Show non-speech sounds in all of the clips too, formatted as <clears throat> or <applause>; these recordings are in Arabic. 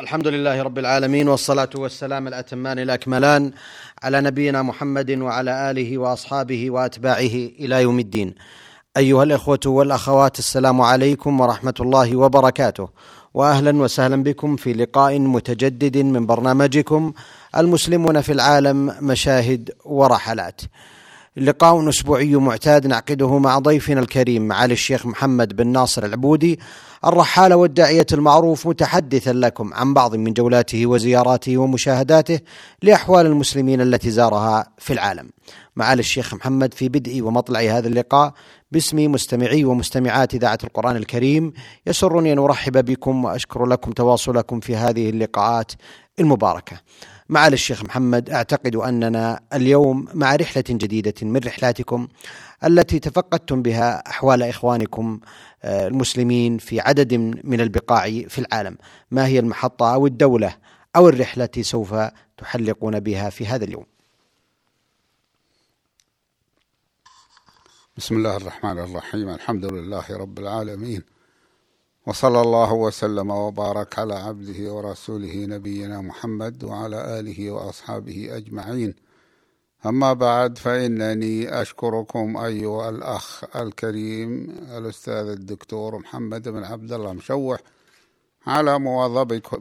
الحمد لله رب العالمين والصلاة والسلام الأتمان الأكملان على نبينا محمد وعلى آله وأصحابه وأتباعه إلى يوم الدين أيها الإخوة والأخوات السلام عليكم ورحمة الله وبركاته واهلا وسهلا بكم في لقاء متجدد من برنامجكم المسلمون في العالم مشاهد ورحلات. لقاء أسبوعي معتاد نعقده مع ضيفنا الكريم معالي الشيخ محمد بن ناصر العبودي الرحالة والداعية المعروف متحدثا لكم عن بعض من جولاته وزياراته ومشاهداته لأحوال المسلمين التي زارها في العالم. معالي الشيخ محمد في بدء ومطلع هذا اللقاء باسم مستمعي ومستمعات إذاعة القرآن الكريم يسرني أن أرحب بكم وأشكر لكم تواصلكم في هذه اللقاءات المباركة. معالي الشيخ محمد أعتقد أننا اليوم مع رحلة جديدة من رحلاتكم التي تفقدتم بها أحوال إخوانكم آه، المسلمين في عدد من البقاع في العالم، ما هي المحطة أو الدولة أو الرحلة التي سوف تحلقون بها في هذا اليوم؟ بسم الله الرحمن الرحيم الحمد لله رب العالمين وصلى الله وسلم وبارك على عبده ورسوله نبينا محمد وعلى آله وأصحابه أجمعين. أما بعد فإنني أشكركم أيها الأخ الكريم الأستاذ الدكتور محمد بن عبد الله مشوح على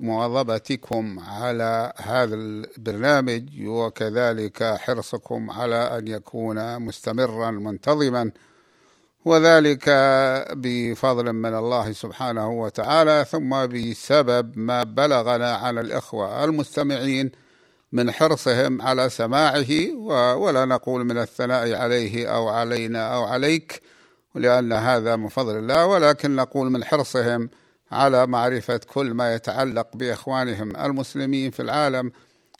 مواظبتكم على هذا البرنامج وكذلك حرصكم على أن يكون مستمرا منتظما وذلك بفضل من الله سبحانه وتعالى ثم بسبب ما بلغنا عن الإخوة المستمعين من حرصهم على سماعه ولا نقول من الثناء عليه أو علينا أو عليك لأن هذا من فضل الله ولكن نقول من حرصهم على معرفة كل ما يتعلق بإخوانهم المسلمين في العالم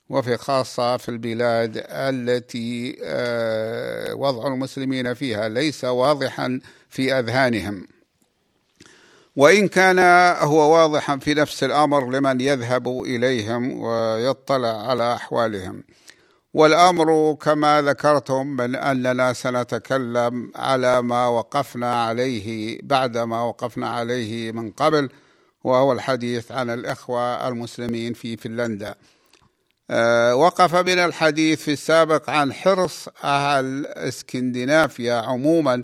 وفي خاصة في البلاد التي آه، وضع المسلمين فيها ليس واضحا في أذهانهم وإن كان هو واضحا في نفس الأمر لمن يذهب إليهم ويطلع على أحوالهم والأمر كما ذكرتم من أننا سنتكلم على ما وقفنا عليه بعد ما وقفنا عليه من قبل وهو الحديث عن الإخوة المسلمين في فنلندا. أه وقف بنا الحديث في السابق عن حرص أهل إسكندنافيا عموما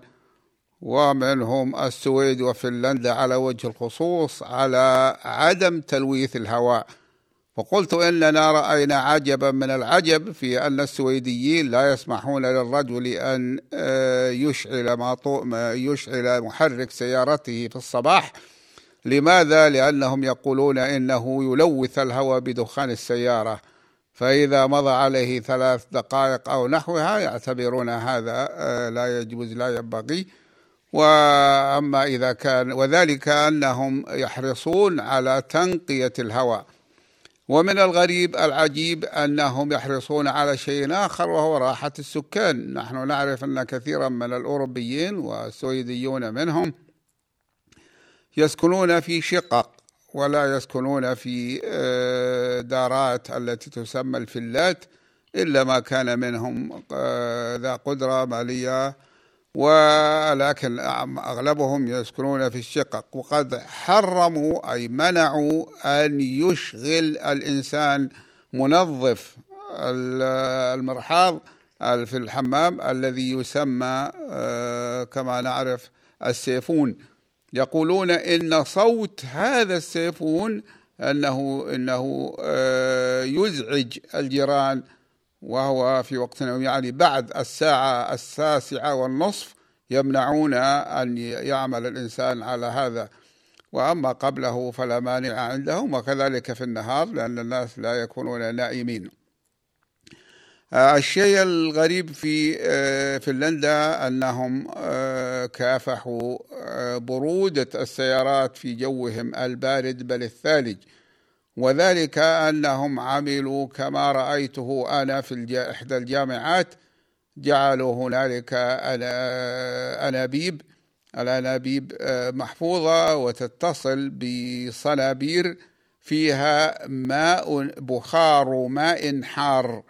ومنهم السويد وفنلندا على وجه الخصوص على عدم تلويث الهواء. وقلت إننا رأينا عجبا من العجب في أن السويديين لا يسمحون للرجل أن آه، يشعل يشعل محرك سيارته في الصباح لماذا؟ لأنهم يقولون إنه يلوث الهواء بدخان السيارة فإذا مضى عليه ثلاث دقائق أو نحوها يعتبرون هذا آه، لا يجوز لا ينبغي. وأما إذا كان وذلك أنهم يحرصون على تنقية الهواء. ومن الغريب العجيب أنهم يحرصون على شيء آخر وهو راحة السكان، نحن نعرف أن كثيرا من الأوروبيين والسويديون منهم يسكنون في شقق. ولا يسكنون في آه، دارات التي تسمى الفلات إلا ما كان منهم آه، ذا قدرة مالية. ولكن أغلبهم يسكنون في الشقق. وقد حرموا أي منعوا أن يشغل الإنسان منظف المرحاض في الحمام الذي يسمى آه، كما نعرف السيفون. يقولون إن صوت هذا السيفون انه إنه آه، يزعج الجيران وهو في وقت يعني بعد الساعة التاسعة والنصف يمنعون أن يعمل الإنسان على هذا. وأما قبله فلا مانع عندهم وكذلك في النهار لأن الناس لا يكونون نائمين. الشيء الغريب في آه، فنلندا أنهم آه، كافحوا برودة السيارات في جوهم البارد بل الثالج وذلك أنهم عملوا كما رأيته أنا في إحدى الجامعات جعلوا هنالك أنابيب الأنابيب آه، محفوظة وتتصل بصنابير فيها ماء بخار ماء حار.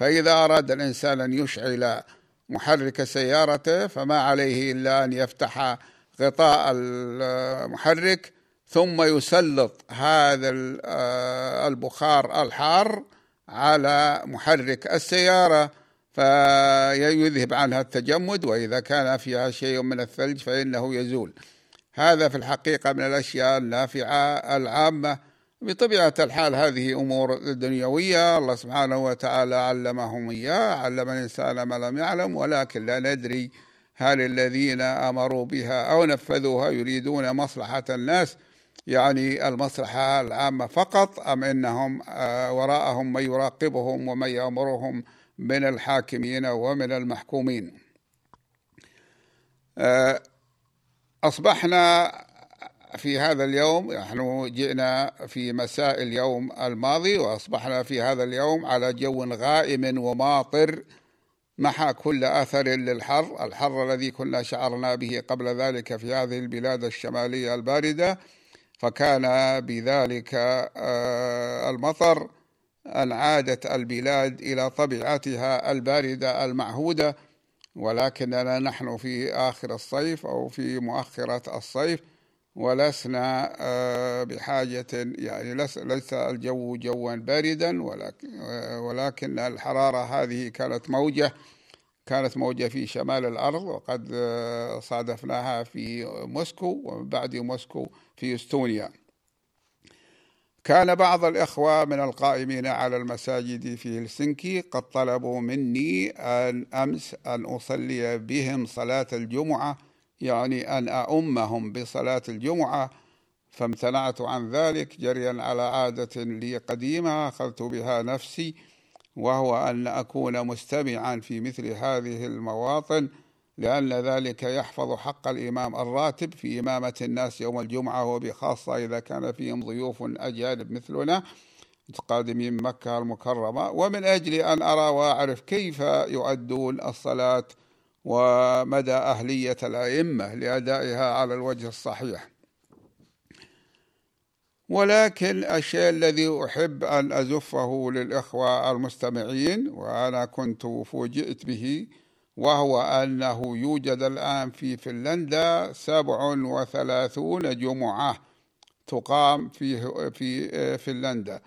فإذا أراد الإنسان أن يشعل محرك سيارته فما عليه إلا أن يفتح غطاء المحرك ثم يسلط هذا آه، البخار الحار على محرك السيارة فيذهب عنها التجمد وإذا كان فيها شيء من الثلج فإنه يزول. هذا في الحقيقة من الأشياء النافعة العامة بطبيعة الحال هذه أمور دنيوية الله سبحانه وتعالى علمهم إياه علم الإنسان ما لم يعلم ولكن لا ندري هل الذين أمروا بها أو نفذوها يريدون مصلحة الناس يعني المصلحة العامة فقط أم إنهم آه، وراءهم من يراقبهم ومن يأمرهم من الحاكمين ومن المحكومين. آه، أصبحنا في هذا اليوم نحن جئنا في مساء اليوم الماضي وأصبحنا في هذا اليوم على جو غائم وماطر محى كل أثر للحر الحر الذي كنا شعرنا به قبل ذلك في هذه البلاد الشمالية الباردة. فكان بذلك آه، المطر أن عادت البلاد إلى طبيعتها الباردة المعهودة. ولكننا نحن في آخر الصيف أو في مؤخرة الصيف ولسنا آه، بحاجة يعني ليس الجو جوا باردا ولكن, آه، ولكن الحرارة هذه كانت موجة كانت موجة في شمال الأرض وقد آه، صادفناها في موسكو ومن بعد موسكو في إستونيا. كان بعض الإخوة من القائمين على المساجد في هلسنكي قد طلبوا مني أن أمس أن أصلي بهم صلاة الجمعة يعني أن أؤمهم بصلاة الجمعة فامتنعت عن ذلك جريا على عادة لي قديمة أخذت بها نفسي وهو أن أكون مستمعا في مثل هذه المواطن لأن ذلك يحفظ حق الإمام الراتب في إمامة الناس يوم الجمعة وبخاصة إذا كان فيهم ضيوف أجانب مثلنا قادمين مكة المكرمة. ومن أجل أن أرى وأعرف كيف يؤدون الصلاة ومدى أهلية الأئمة لأدائها على الوجه الصحيح. ولكن الشيء الذي أحب أن أزفه للإخوة المستمعين وأنا كنت فوجئت به وهو أنه يوجد الآن في فنلندا سبع وثلاثون جمعة تقام في في فنلندا.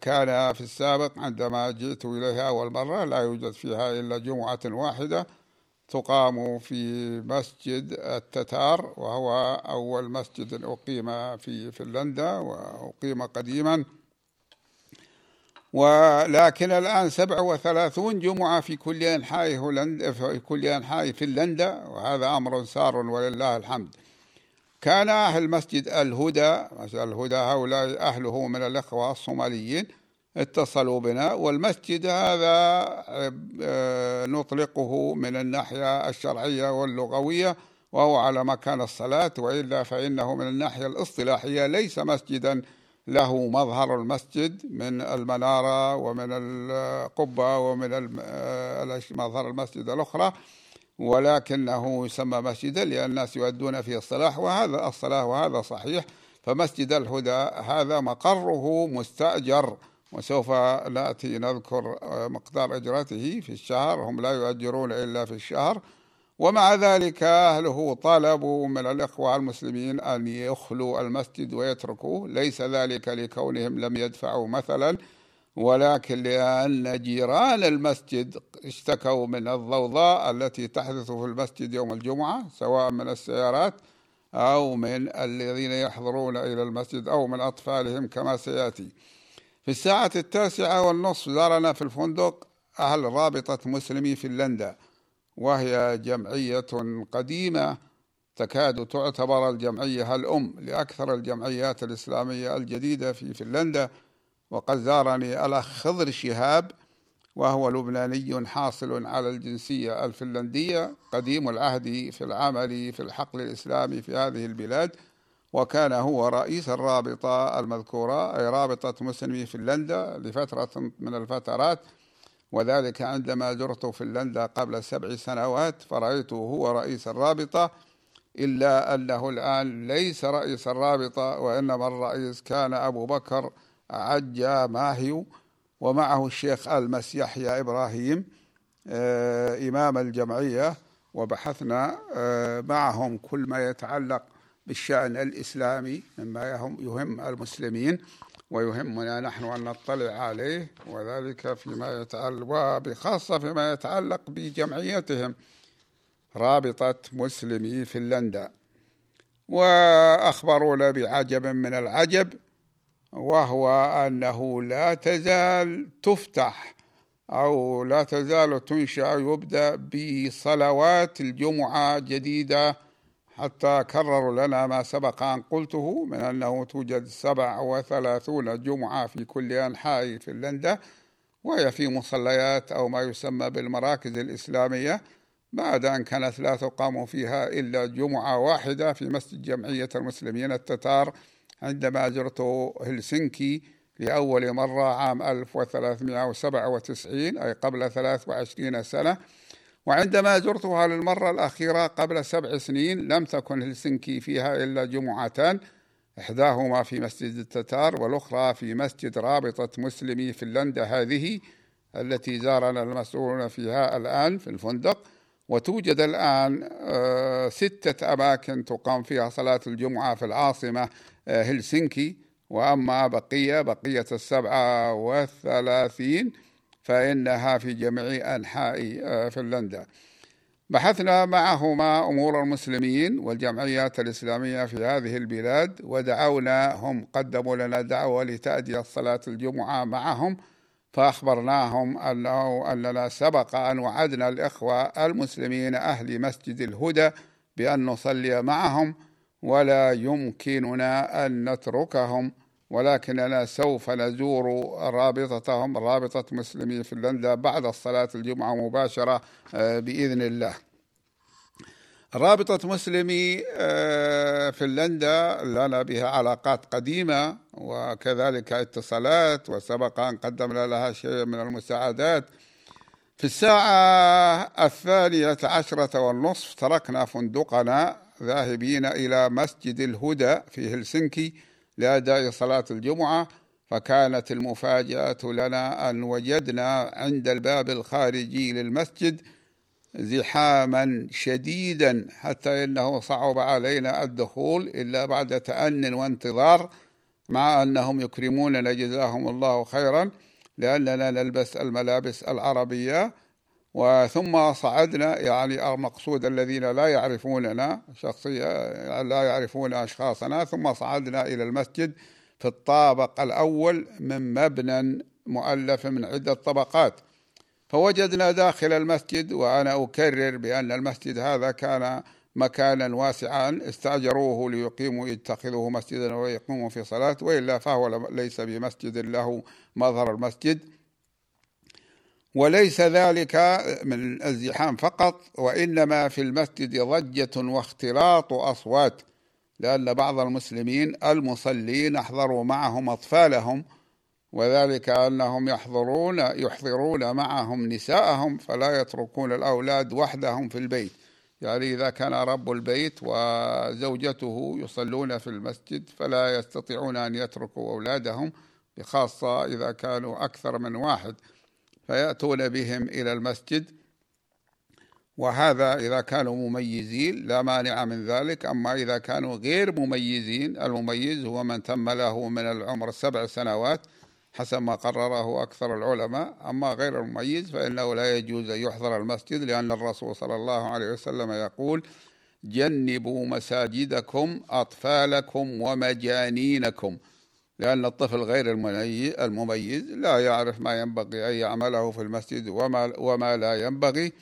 كان في السابق عندما جئت إليها أول مرة لا يوجد فيها إلا جمعة واحدة تقام في مسجد التتار وهو أول مسجد أقيم في فنلندا وأقيم قديما. ولكن الآن 37 جمعة في كل أنحاء هولندا في كل أنحاء فنلندا وهذا أمر سار ولله الحمد. كان أهل مسجد الهدى مسجد الهدى هؤلاء أهله من الإخوة الصوماليين اتصلوا بنا والمسجد هذا آه، نطلقه من الناحية الشرعية واللغوية وهو على مكان الصلاة وإلا فإنه من الناحية الاصطلاحية ليس مسجدا له مظهر المسجد من المنارة ومن القبة ومن آه، مظهر المسجد الأخرى. ولكنه يسمى مسجدا لأن الناس يؤدون فيه الصلاة وهذا الصلاة وهذا صحيح فمسجد الهدى هذا مقره مستأجر وسوف نأتي نذكر آه، مقدار أجرته في الشهر هم لا يؤجرون إلا في الشهر ومع ذلك أهله طلبوا من الإخوة المسلمين أن يخلوا المسجد ويتركوه ليس ذلك لكونهم لم يدفعوا مثلا ولكن لأن جيران المسجد اشتكوا من الضوضاء التي تحدث في المسجد يوم الجمعة سواء من السيارات أو من الذين يحضرون إلى المسجد أو من أطفالهم كما سيأتي. في الساعة التاسعة والنصف زارنا في الفندق أهل رابطة مسلمي فنلندا وهي جمعية قديمة تكاد تعتبر الجمعية الأم لأكثر الجمعيات الإسلامية الجديدة في فنلندا. وقد زارني الأخ خضر شهاب وهو لبناني حاصل على الجنسية الفنلندية قديم العهد في العمل في الحقل الإسلامي في هذه البلاد وكان هو رئيس الرابطة المذكورة أي رابطة مسلمي فنلندا لفترة من الفترات وذلك عندما زرت فنلندا قبل سبع سنوات فرأيته هو رئيس الرابطة إلا أنه الآن ليس رئيس الرابطة وإنما الرئيس كان أبو بكر عجا ماهيو ومعه الشيخ المس يحيى إبراهيم آه، إمام الجمعية وبحثنا آه، معهم كل ما يتعلق بالشأن الإسلامي مما يهم المسلمين ويهمنا نحن أن نطلع عليه وذلك فيما يتعلق وبخاصة فيما يتعلق بجمعيتهم رابطة مسلمي فنلندا. وأخبرونا بعجب من العجب وهو أنه لا تزال تفتح أو لا تزال تنشأ يبدأ بصلوات الجمعة جديدة حتى كرروا لنا ما سبق أن قلته من أنه توجد سبع وثلاثون جمعة في كل أنحاء فنلندا وهي في مصليات أو ما يسمى بالمراكز الإسلامية. بعد أن كانت لا تقام فيها إلا جمعة واحدة في مسجد جمعية المسلمين التتار. عندما زرت هلسنكي لأول مرة عام 1397 أي قبل 23 سنة. وعندما زرتها للمرة الأخيرة قبل سبع سنين لم تكن هلسنكي فيها إلا جمعتان إحداهما في مسجد التتار والأخرى في مسجد رابطة مسلمي فنلندا هذه التي زارنا المسؤولون فيها الآن في الفندق. وتوجد الآن آه، ستة أماكن تقام فيها صلاة الجمعة في العاصمة هلسنكي وأما بقية بقية السبعة والثلاثين فإنها في جميع أنحاء آه، فنلندا. بحثنا معهما أمور المسلمين والجمعيات الإسلامية في هذه البلاد ودعوناهم قدموا لنا دعوة لتأدية صلاة الجمعة معهم فأخبرناهم أنه أننا سبق أن وعدنا الإخوة المسلمين أهل مسجد الهدى بأن نصلي معهم ولا يمكننا أن نتركهم ولكننا سوف نزور رابطتهم رابطة مسلمي فنلندا بعد الصلاة الجمعة مباشرة آه، بإذن الله. رابطة مسلمي آه، فنلندا لنا بها علاقات قديمة وكذلك اتصالات وسبق أن قدمنا لها شيء من المساعدات. في الساعة الثانية عشرة والنصف تركنا فندقنا ذاهبين إلى مسجد الهدى في هلسنكي لأداء صلاة الجمعة فكانت المفاجأة لنا أن وجدنا عند الباب الخارجي للمسجد زحاما شديدا حتى إنه صعب علينا الدخول إلا بعد تأن وانتظار مع أنهم يكرموننا جزاهم الله خيرا لأننا نلبس الملابس العربية وثم صعدنا يعني المقصود الذين لا يعرفوننا شخصيا لا يعرفون أشخاصنا ثم صعدنا إلى المسجد في الطابق الأول من مبنى مؤلف من عدة طبقات. فوجدنا داخل المسجد وأنا أكرر بأن المسجد هذا كان مكانا واسعا استأجروه ليقيموا يتخذوه مسجدا ويقوموا في صلاة وإلا فهو ليس بمسجد له مظهر المسجد. وليس ذلك من الزحام فقط وإنما في المسجد ضجة واختلاط أصوات لأن بعض المسلمين المصلين أحضروا معهم أطفالهم وذلك أنهم يحضرون يحضرون معهم نساءهم فلا يتركون الأولاد وحدهم في البيت. يعني إذا كان رب البيت وزوجته يصلون في المسجد فلا يستطيعون أن يتركوا أولادهم بخاصة إذا كانوا أكثر من واحد. فيأتون بهم إلى المسجد. وهذا إذا كانوا مميزين لا مانع من ذلك. أما إذا كانوا غير مميزين المميز هو من تم له من العمر سبع سنوات حسب ما قرره أكثر العلماء. أما غير المميز فإنه لا يجوز أن يحضر المسجد لأن الرسول صلى الله عليه وسلم يقول جنبوا مساجدكم أطفالكم ومجانينكم. لأن الطفل غير المميز لا يعرف ما ينبغي أن يعمله في المسجد وما, وما لا ينبغي.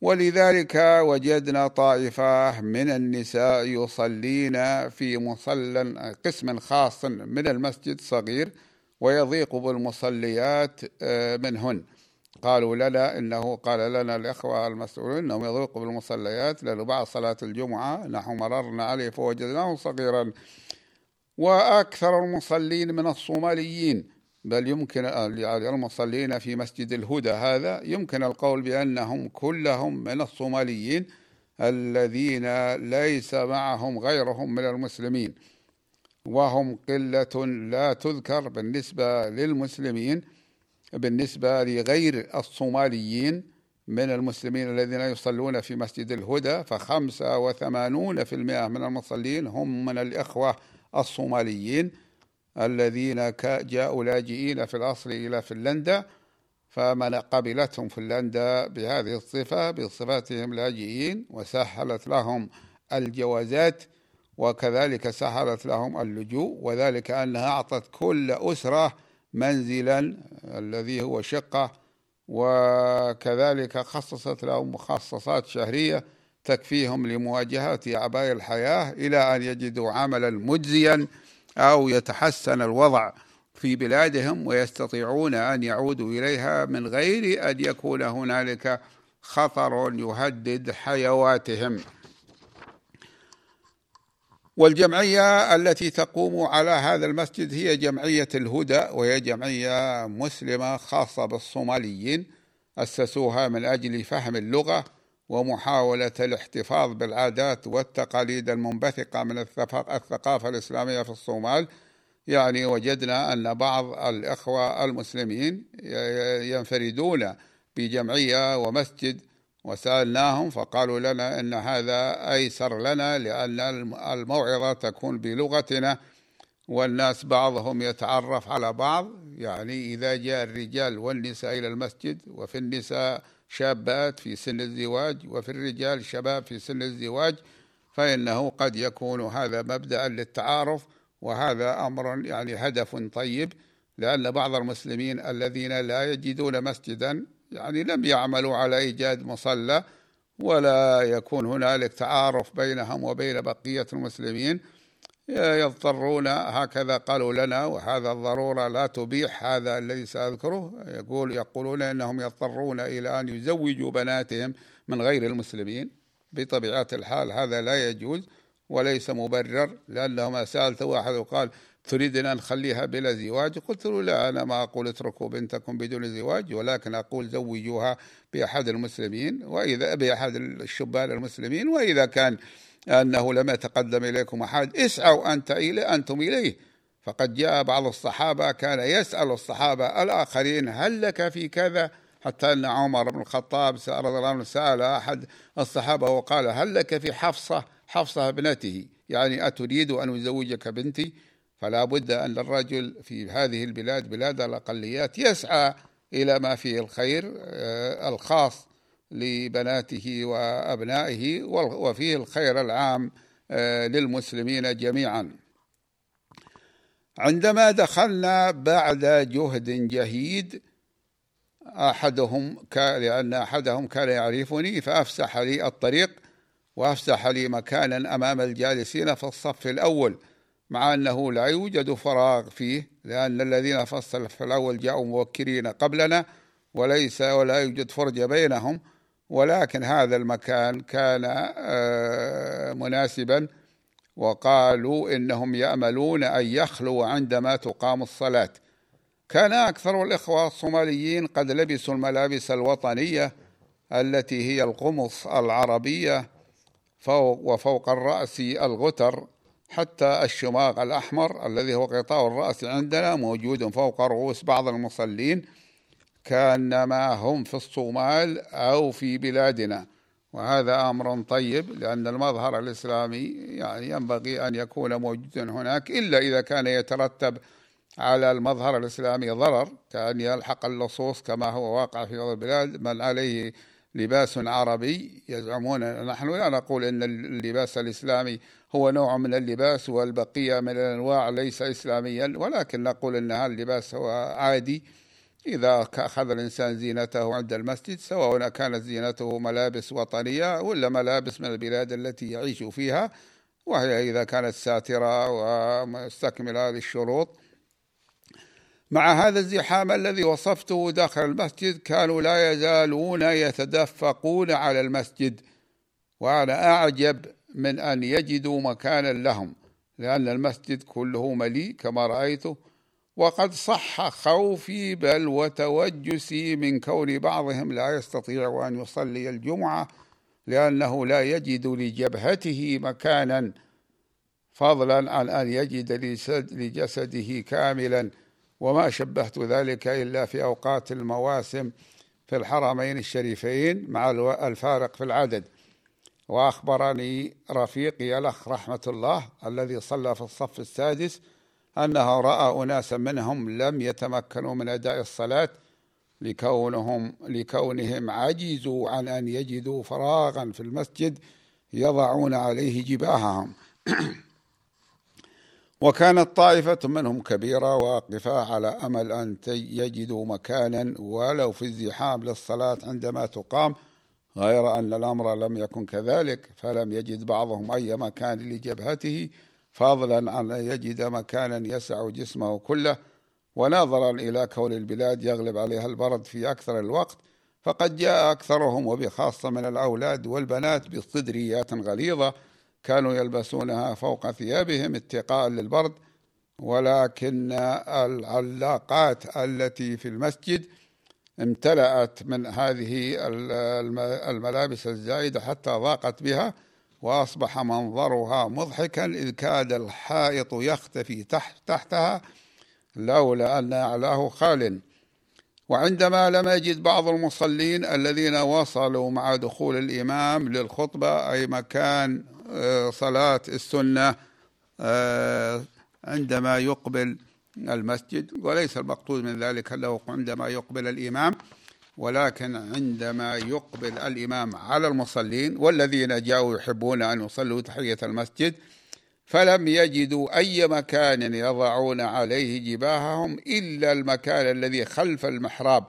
ولذلك وجدنا طائفة من النساء يصلين في مصلى قسم خاص من المسجد صغير ويضيق بالمصليات آه، منهن. قالوا لنا إنه قال لنا الإخوة المسؤولين أنهم يضيق بالمصليات لأنه بعد صلاة الجمعة نحن مررنا عليه فوجدناه صغيرا. وأكثر المصلين من الصوماليين. بل يمكن المصلين في مسجد الهدى هذا يمكن القول بأنهم كلهم من الصوماليين الذين ليس معهم غيرهم من المسلمين. وهم قلة لا تذكر بالنسبة للمسلمين بالنسبة لغير الصوماليين من المسلمين الذين يصلون في مسجد الهدى. فخمسة وثمانون في المئة من المصلين هم من الإخوة الصوماليين الذين جاءوا لاجئين في الأصل إلى فنلندا فمن قبلتهم فنلندا بهذه الصفة بصفتهم لاجئين وسهلت لهم الجوازات وكذلك سهلت لهم اللجوء وذلك أنها أعطت كل أسرة منزلا الذي هو شقة وكذلك خصصت لهم مخصصات شهرية تكفيهم لمواجهة أعباء الحياة إلى أن يجدوا عملا مجزيا أو يتحسن الوضع في بلادهم ويستطيعون أن يعودوا إليها من غير أن يكون هنالك خطر يهدد حيواتهم. والجمعية التي تقوم على هذا المسجد هي جمعية الهدى وهي جمعية مسلمة خاصة بالصوماليين أسسوها من أجل فهم اللغة ومحاولة الاحتفاظ بالعادات والتقاليد المنبثقة من الثقافة الإسلامية في الصومال. يعني وجدنا أن بعض الإخوة المسلمين ينفردون بجمعية ومسجد وسألناهم فقالوا لنا أن هذا أيسر لنا لأن الموعظة تكون بلغتنا والناس بعضهم يتعرف على بعض. يعني إذا جاء الرجال والنساء إلى المسجد وفي النساء شابات في سن الزواج وفي الرجال شباب في سن الزواج فإنه قد يكون هذا مبدأ للتعارف وهذا أمر يعني هدف طيب لأن بعض المسلمين الذين لا يجدون مسجدا يعني لم يعملوا على إيجاد مصلى ولا يكون هنالك تعارف بينهم وبين بقية المسلمين. يضطرون هكذا قالوا لنا وهذا الضرورة لا تبيح هذا الذي سأذكره. يقول يقولون أنهم يضطرون إلى أن يزوجوا بناتهم من غير المسلمين. بطبيعة الحال هذا لا يجوز وليس مبرر لأنه ما سألت واحد وقال تريد أن نخليها بلا زواج؟ قلت له لا أنا ما أقول اتركوا بنتكم بدون زواج ولكن أقول زوجوها بأحد المسلمين وإذا بأحد الشبان المسلمين وإذا كان أنه لم يتقدم إليكم أحد. اسعوا أنت إلي أنتم إليه. فقد جاء بعض الصحابة كان يسأل الصحابة الآخرين هل لك في كذا؟ حتى أن عمر بن الخطاب رضي الله عنه سأل أحد الصحابة وقال هل لك في حفصة؟ حفصة ابنته. يعني أتريد أن أزوجك بنتي؟ فلا بد أن الرجل في هذه البلاد بلاد الأقليات يسعى إلى ما فيه الخير آه، الخاص. لبناته وأبنائه وفيه الخير العام آه، للمسلمين جميعا. عندما دخلنا بعد جهد جهيد أحدهم لأن أحدهم كان يعرفني فأفسح لي الطريق وأفسح لي مكانا أمام الجالسين في الصف الأول مع أنه لا يوجد فراغ فيه لأن الذين في الصف الأول جاءوا موكرين قبلنا وليس ولا يوجد فرجة بينهم. ولكن هذا المكان كان آه، مناسبا وقالوا إنهم يأملون أن يخلوا عندما تقام الصلاة. كان أكثر الإخوة الصوماليين قد لبسوا الملابس الوطنية التي هي القمص العربية فوق وفوق الرأس الغتر حتى الشماغ الأحمر الذي هو غطاء الرأس عندنا موجود فوق رؤوس بعض المصلين. كأنما هم في الصومال أو في بلادنا. وهذا أمر طيب لأن المظهر الإسلامي يعني ينبغي أن يكون موجودا هناك إلا إذا كان يترتب على المظهر الإسلامي ضرر كأن يلحق اللصوص كما هو واقع في بعض البلاد من عليه لباس عربي يزعمون. نحن لا نقول إن اللباس الإسلامي هو نوع من اللباس والبقية من الأنواع ليس اسلاميا ولكن نقول إن هذا اللباس هو عادي. إذا أخذ الإنسان زينته عند المسجد سواء كانت زينته ملابس وطنية ولا ملابس من البلاد التي يعيش فيها وهي إذا كانت ساترة ومستكملة للشروط مع هذا الزحام الذي وصفته داخل المسجد كانوا لا يزالون يتدفقون على المسجد. وأنا أعجب من أن يجدوا مكانا لهم لأن المسجد كله مليء كما رايته. وقد صح خوفي بل وتوجسي من كون بعضهم لا يستطيع أن يصلي الجمعة لأنه لا يجد لجبهته مكانا فضلا عن أن يجد لجسده كاملا. وما شبهت ذلك إلا في أوقات المواسم في الحرمين الشريفين مع الفارق في العدد. وأخبرني رفيقي الأخ رحمة الله الذي صلى في الصف السادس أنه رأى أناسا منهم لم يتمكنوا من أداء الصلاة لكونهم لكونهم عجزوا عن أن يجدوا فراغا في المسجد يضعون عليه جباههم. <clears throat> وكانت طائفة منهم كبيرة واقفة على أمل أن يجدوا مكانا ولو في الزحام للصلاة عندما تقام غير أن الأمر لم يكن كذلك فلم يجد بعضهم أي مكان لجبهته فضلا عن أن يجد مكانا يسع جسمه كله وناظرا إلى كون البلاد يغلب عليها البرد في أكثر الوقت فقد جاء أكثرهم وبخاصة من الأولاد والبنات بصدريات غليظة كانوا يلبسونها فوق ثيابهم اتقاء للبرد ولكن العلاقات التي في المسجد امتلأت من هذه الملابس الزائدة حتى ضاقت بها وأصبح منظرها مضحكا إذ كاد الحائط يختفي تحت تحتها لولا أن أعلاه خال. وعندما لم يجد بعض المصلين الذين وصلوا مع دخول الإمام للخطبة أي مكان آه، صلاة السنة آه، عندما يقبل المسجد وليس المقصود من ذلك أنه عندما يقبل الإمام ولكن عندما يقبل الإمام على المصلين والذين جاءوا يحبون أن يصلوا تحية المسجد فلم يجدوا أي مكان يضعون عليه جباههم إلا المكان الذي خلف المحراب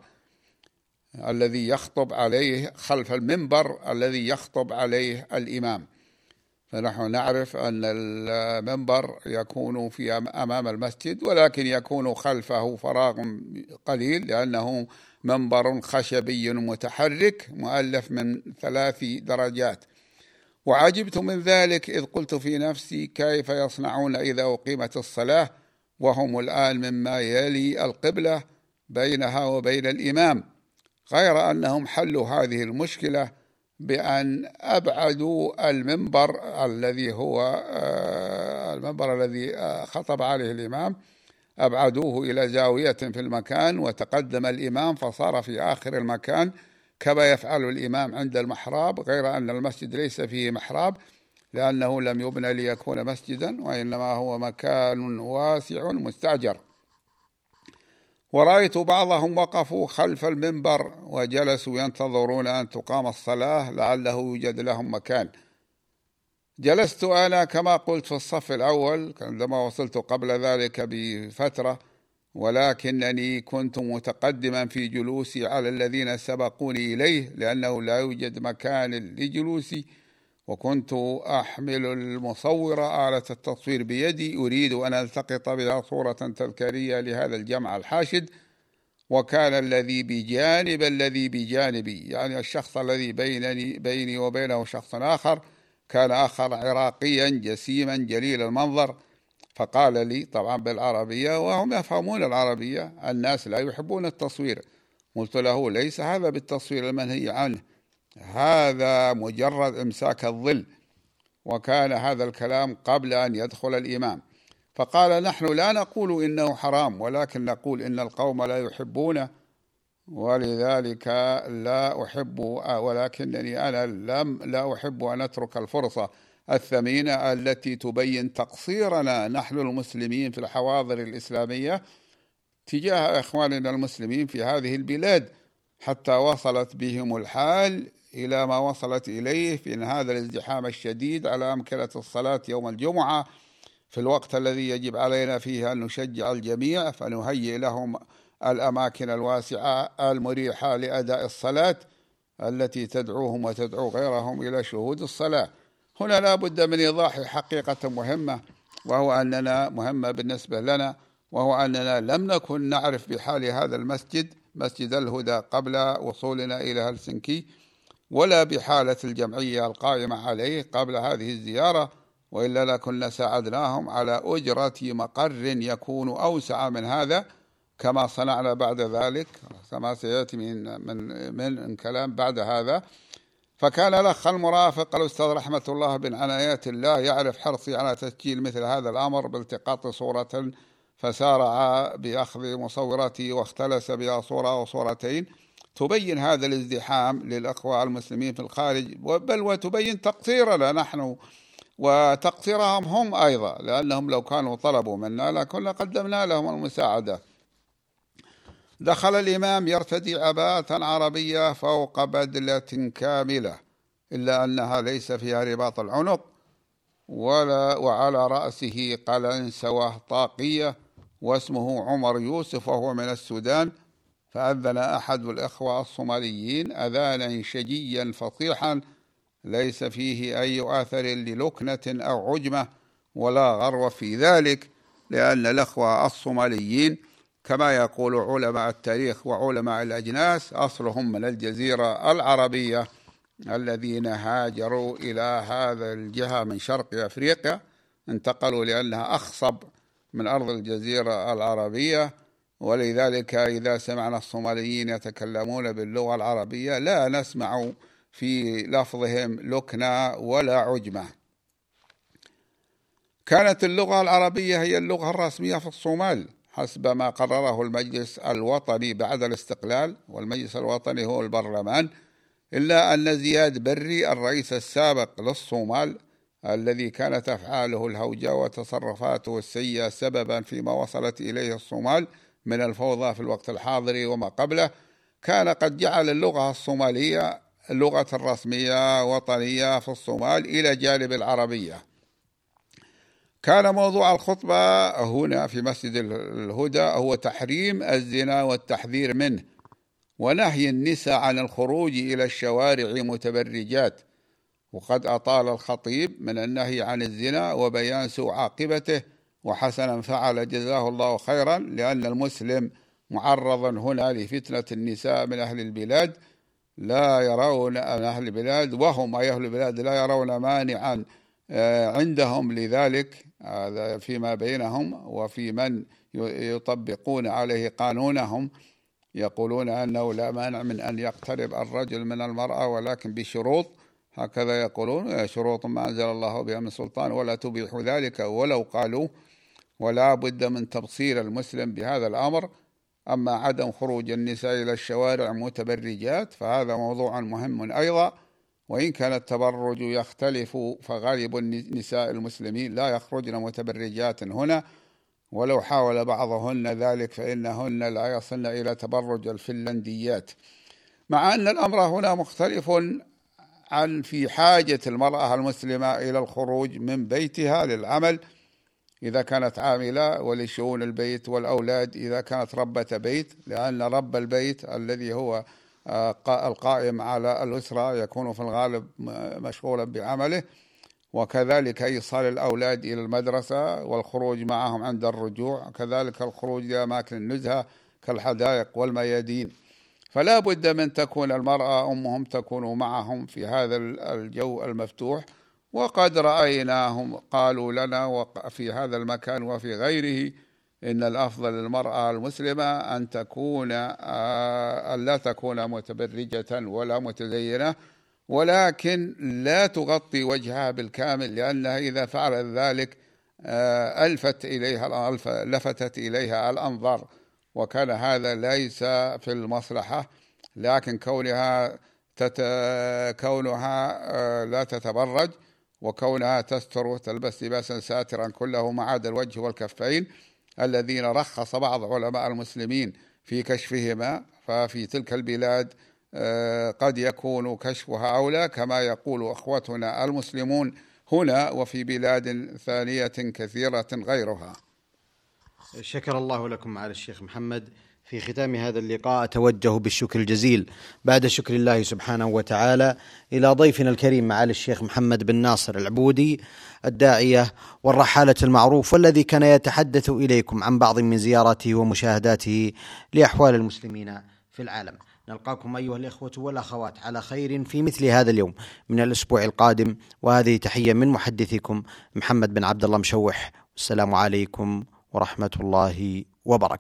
الذي يخطب عليه خلف المنبر الذي يخطب عليه الإمام. فنحن نعرف أن المنبر يكون في أمام المسجد ولكن يكون خلفه فراغ قليل لأنه منبر خشبي متحرك مؤلف من ثلاث درجات. وعجبت من ذلك إذ قلت في نفسي كيف يصنعون إذا أقيمت الصلاة وهم الآن مما يلي القبلة بينها وبين الإمام؟ غير أنهم حلوا هذه المشكلة بأن أبعدوا المنبر الذي هو آه، المنبر الذي آه، خطب عليه الإمام أبعدوه إلى زاوية في المكان وتقدم الإمام فصار في آخر المكان. كما يفعل الإمام عند المحراب غير أن المسجد ليس فيه محراب لأنه لم يبنى ليكون مسجدا وإنما هو مكان واسع مستأجر. ورأيت بعضهم وقفوا خلف المنبر وجلسوا ينتظرون أن تقام الصلاة لعله يوجد لهم مكان. جلست أنا كما قلت في الصف الأول عندما وصلت قبل ذلك بفترة ولكنني كنت متقدما في جلوسي على الذين سبقوني إليه لأنه لا يوجد مكان لجلوسي وكنت أحمل المصورة آلة التصوير بيدي. أريد أن ألتقط بها صورة تذكارية لهذا الجمع الحاشد وكان الذي بجانب الذي بجانبي يعني الشخص الذي بينني بيني وبينه شخص آخر كان آخر عراقيا جسيما جليل المنظر فقال لي طبعا بالعربية وهم يفهمون العربية الناس لا يحبون التصوير. قلت له ليس هذا بالتصوير المنهي عنه هذا مجرد إمساك الظل وكان هذا الكلام قبل أن يدخل الإمام. فقال نحن لا نقول إنه حرام ولكن نقول إن القوم لا يحبونه. ولذلك لا أحب ولكنني أنا لم لا أحب أن أترك الفرصة الثمينة التي تبين تقصيرنا نحن المسلمين في الحواضر الإسلامية تجاه إخواننا المسلمين في هذه البلاد حتى وصلت بهم الحال إلى ما وصلت إليه في هذا الازدحام الشديد على أمكنة الصلاة يوم الجمعة في الوقت الذي يجب علينا فيه أن نشجع الجميع فنهيئ لهم الأماكن الواسعة المريحة لأداء الصلاة التي تدعوهم وتدعو غيرهم إلى شهود الصلاة. هنا لا بد من إيضاح حقيقة مهمة وهو أننا مهمة بالنسبة لنا وهو أننا لم نكن نعرف بحال هذا المسجد مسجد الهدى قبل وصولنا إلى هلسنكي ولا بحالة الجمعية القائمة عليه قبل هذه الزيارة وإلا لكنا ساعدناهم على أجرة مقر يكون أوسع من هذا. كما صنعنا بعد ذلك كما سيأتي من من من كلام بعد هذا. فكان الأخ المرافق الأستاذ رحمة الله بن عنايات الله يعرف حرصي على تسجيل مثل هذا الأمر بالتقاط صورة فسارع بأخذ مصورته واختلس بها صورة أو صورتين. تبين هذا الازدحام للأخوة المسلمين في الخارج بل وتبين تقصيرنا نحن وتقصيرهم هم أيضا لأنهم لو كانوا طلبوا منا لكنا قدمنا لهم المساعدة. دخل الإمام يرتدي عباءة عربية فوق بدلة كاملة إلا أنها ليس فيها رباط العنق ولا وعلى رأسه قلنسوة طاقية واسمه عمر يوسف وهو من السودان فأذن أحد الإخوة الصوماليين أذانا شجيا فصيحا ليس فيه أي آثر للكنة أو عجمة ولا غرو في ذلك لأن الأخوة الصوماليين كما يقول علماء التاريخ وعلماء الأجناس أصلهم من الجزيرة العربية الذين هاجروا إلى هذا الجهة من شرق أفريقيا انتقلوا لأنها أخصب من أرض الجزيرة العربية. ولذلك إذا سمعنا الصوماليين يتكلمون باللغة العربية لا نسمع في لفظهم لكنة ولا عجمة. كانت اللغة العربية هي اللغة الرسمية في الصومال. حسب ما قرره المجلس الوطني بعد الاستقلال والمجلس الوطني هو البرلمان إلا أن زياد بري الرئيس السابق للصومال الذي كانت أفعاله الهوجة وتصرفاته السيئة سببا فيما وصلت إليه الصومال من الفوضى في الوقت الحاضر وما قبله كان قد جعل اللغة الصومالية اللغة الرسمية وطنية في الصومال إلى جانب العربية. كان موضوع الخطبة هنا في مسجد الهدى هو تحريم الزنا والتحذير منه ونهي النساء عن الخروج إلى الشوارع متبرجات. وقد أطال الخطيب من النهي عن الزنا وبيان سوء عاقبته وحسنا فعل جزاه الله خيرا لأن المسلم معرض هنا لفتنة النساء من أهل البلاد لا يرون أهل البلاد وهم أي أهل البلاد لا يرون مانعا عندهم لذلك هذا فيما بينهم وفي من يطبقون عليه قانونهم يقولون أنه لا مانع من أن يقترب الرجل من المرأة ولكن بشروط. هكذا يقولون شروط ما أنزل الله بها من سلطان ولا تبيح ذلك ولو قالوا ولا بد من تبصير المسلم بهذا الأمر. أما عدم خروج النساء إلى الشوارع متبرجات فهذا موضوع مهم أيضا. وإن كان التبرج يختلف فغالب النساء المسلمين لا يخرجن متبرجات هنا ولو حاول بعضهن ذلك فإنهن لا يصلن إلى تبرج الفنلنديات. مع أن الأمر هنا مختلف عن في حاجة المرأة المسلمة إلى الخروج من بيتها للعمل. إذا كانت عاملة ولشؤون البيت والأولاد إذا كانت ربة بيت لأن رب البيت الذي هو القائم على الأسرة يكون في الغالب مشغولا بعمله. وكذلك إيصال الأولاد إلى المدرسة والخروج معهم عند الرجوع. كذلك الخروج إلى أماكن النزهة كالحدائق والميادين. فلا بد من تكون المرأة أمهم تكون معهم في هذا الجو المفتوح. وقد رأيناهم قالوا لنا في هذا المكان وفي غيره إن الأفضل للمرأة المسلمة أن تكون آه، أن لا تكون متبرجة ولا متزينة ولكن لا تغطي وجهها بالكامل لأنها إذا فعلت ذلك آه، ألفت إليها لفتت إليها الأنظار وكان هذا ليس في المصلحة لكن كونها تت... كونها آه، لا تتبرج وكونها تستر وتلبس لباسا ساترا كله ما عدا الوجه والكفين الذين رخص بعض علماء المسلمين في كشفهما ففي تلك البلاد آه، قد يكون كشفها أولى كما يقول أخوتنا المسلمون هنا وفي بلاد ثانية كثيرة غيرها. شكر الله لكم معالي الشيخ محمد. في ختام هذا اللقاء أتوجه بالشكر الجزيل. بعد شكر الله سبحانه وتعالى إلى ضيفنا الكريم معالي الشيخ محمد بن ناصر العبودي. الداعية والرحالة المعروف والذي كان يتحدث إليكم عن بعض من زياراته ومشاهداته لأحوال المسلمين في العالم. نلقاكم أيها الإخوة والأخوات على خير في مثل هذا اليوم من الأسبوع القادم وهذه تحية من محدثكم محمد بن عبد الله مشوح. السلام عليكم ورحمة الله وبركاته.